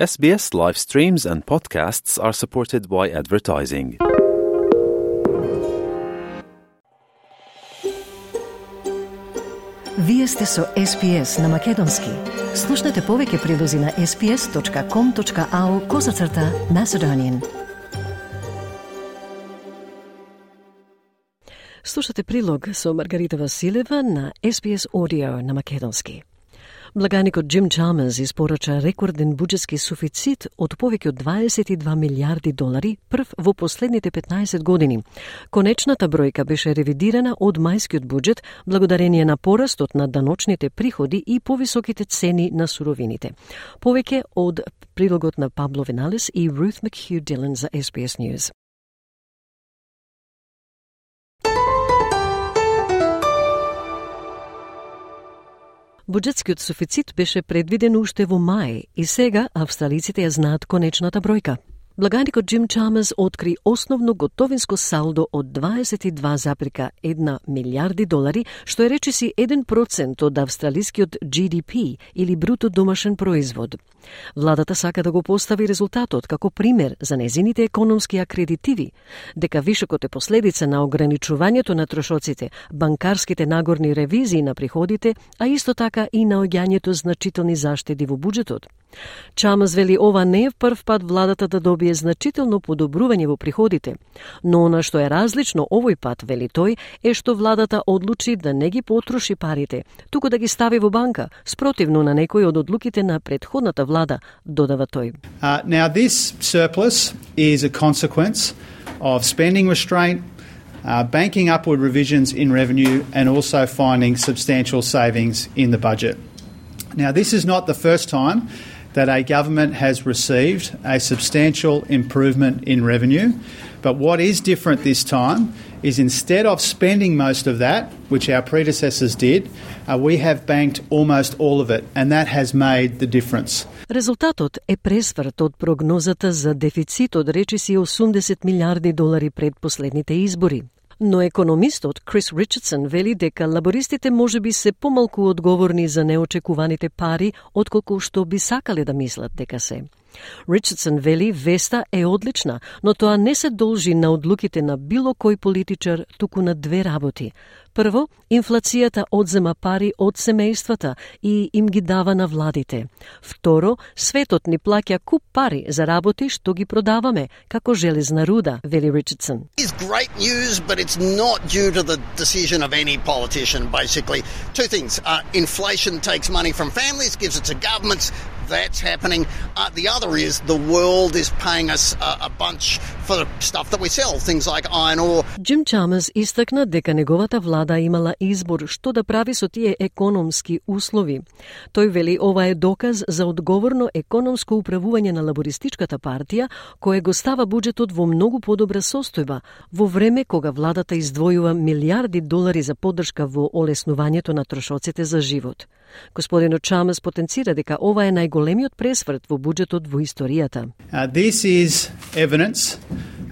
SBS live streams and podcasts are supported by advertising. Вие сте со SPS на Македонски. Слушнете повеќе прилози на sps.com.au козацрта Macedonian. Слушате прилог со Маргарита Василева на SPS Audio на Македонски. Благаникот Джим Чалмерс испорача рекорден буџетски суфицит од повеќе од 22 милиарди долари прв во последните 15 години. Конечната бројка беше ревидирана од мајскиот буџет благодарение на порастот на даночните приходи и повисоките цени на суровините. Повеќе од прилогот на Пабло Виналес и Рут Макхью Дилен за SBS News. Буџетскиот суфицит беше предвиден уште во мај и сега австралиците ја знаат конечната бројка. Благарикот Джим Чамес откри основно готовинско салдо од 22,1 милиарди долари, што е речиси 1% од австралискиот GDP или бруто домашен производ. Владата сака да го постави резултатот како пример за незините економски акредитиви, дека вишокот е последица на ограничувањето на трошоците, банкарските нагорни ревизии на приходите, а исто така и наоѓањето значителни заштеди во буџетот. Чамас вели ова не е прв пат владата да добие значително подобрување во приходите, но она што е различно овој пат, вели тој, е што владата одлучи да не ги потроши парите, туку да ги стави во банка, спротивно на некои од одлуките на предходната влада, додава тој. Uh, now this surplus is a consequence of spending restraint, uh, banking upward revisions in revenue, and also finding substantial savings in the budget. Now, this is not the first time that a government has received a substantial improvement in revenue. But what is different this time is instead of spending most of that, which our predecessors did, uh, we have banked almost all of it, and that has made the difference. Резултатот е пресврт од прогнозата за дефицит од речиси 80 милиарди долари пред последните избори. Но економистот Крис Ричардсон вели дека лабористите може би се помалку одговорни за неочекуваните пари отколку што би сакале да мислат дека се. Ричардсон вели веста е одлична, но тоа не се должи на одлуките на било кој политичар, туку на две работи. Прво, инфлацијата одзема пари од семејствата и им ги дава на владите. Второ, светот ни плаќа куп пари за работи што ги продаваме, како железна руда, вели Ричардсон. It's great news, but it's not due to the decision of any politician, basically. Two things. Uh, inflation takes money from families, gives it to governments. That's happening. Uh, the other is the world is paying us a, a bunch for the stuff that we sell, things like iron ore. Джим Чамес истакна дека неговата влада имала избор што да прави со тие економски услови. Тој вели ова е доказ за одговорно економско управување на лабористичката партија, кое го става буџетот во многу подобра состојба, во време кога владата издвојува милиарди долари за поддршка во олеснувањето на трошоците за живот. Господинот Чамес потенцира дека ова е најголемиот пресврт во буџетот во историјата. Uh, this is evidence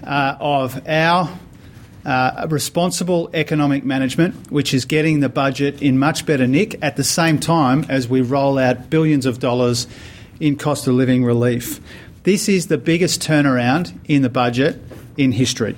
uh, of our uh, responsible economic management, which is getting the budget in much better nick at the same time as we roll out billions of dollars in cost of living relief. This is the biggest turnaround in the budget in history.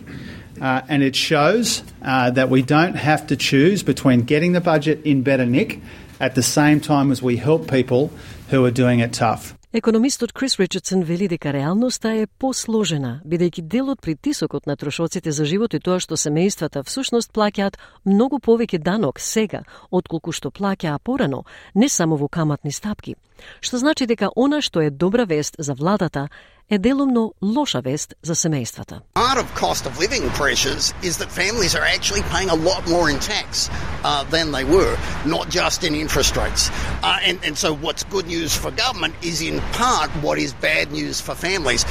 Uh, and it shows uh, that we don't have to choose between getting the budget in better nick at the same time as we help people who are doing it tough. Економистот Крис Ричардсон вели дека реалноста е посложена, бидејќи дел од притисокот на трошоците за живот и тоа што семејствата всушност плаќаат многу повеќе данок сега, отколку што плаќаа порано, не само во каматни стапки. Што значи дека она што е добра вест за владата е делумно лоша вест за семејствата. Part of cost of living pressures is that families are actually paying a lot more in tax uh, than they were, not just in interest rates. Uh, and, and so what's good news for government is in part what is bad news for families.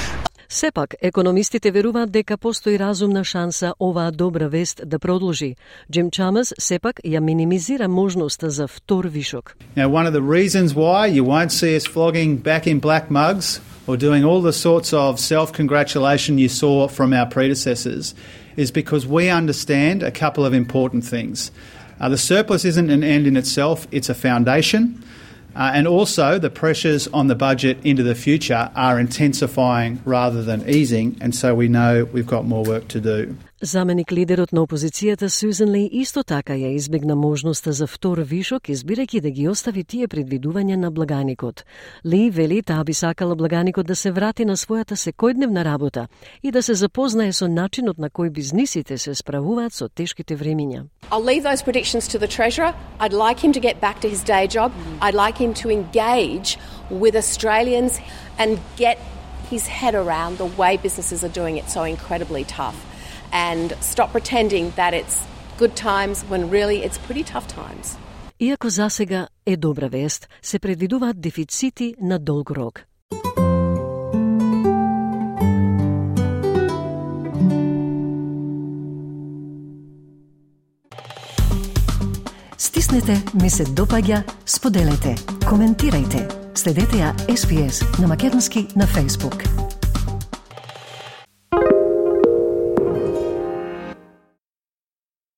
Сепак, економистите веруваат дека постои разумна шанса оваа добра вест да продолжи. Джим Чамас сепак ја минимизира можноста за втор вишок. Now, one of the reasons why you won't see us flogging back in black mugs or doing all the sorts of self congratulation you saw from our predecessors is because we understand a couple of important things. Uh, the surplus isn't an end in itself, it's a foundation. Uh, and also, the pressures on the budget into the future are intensifying rather than easing, and so we know we've got more work to do. Заменик лидерот на опозицијата Сюзен Ли исто така ја избегна можноста за втор вишок, избирајќи да ги остави тие предвидувања на благаникот. Ли вели таа би сакала благаникот да се врати на својата секојдневна работа и да се запознае со начинот на кој бизнисите се справуваат со тешките времиња. I'll leave those predictions to the Treasurer. I'd like him to get back to his day job. I'd like him to engage with Australians and get his head around the way businesses are doing it so incredibly tough and stop pretending that it's good times when really it's pretty tough times. Иако засега е добра вест, се предвидуваат дефицити на долг рок. Стиснете, ми се допаѓа, споделете, коментирајте. Следете ја SPS на Македонски на Facebook.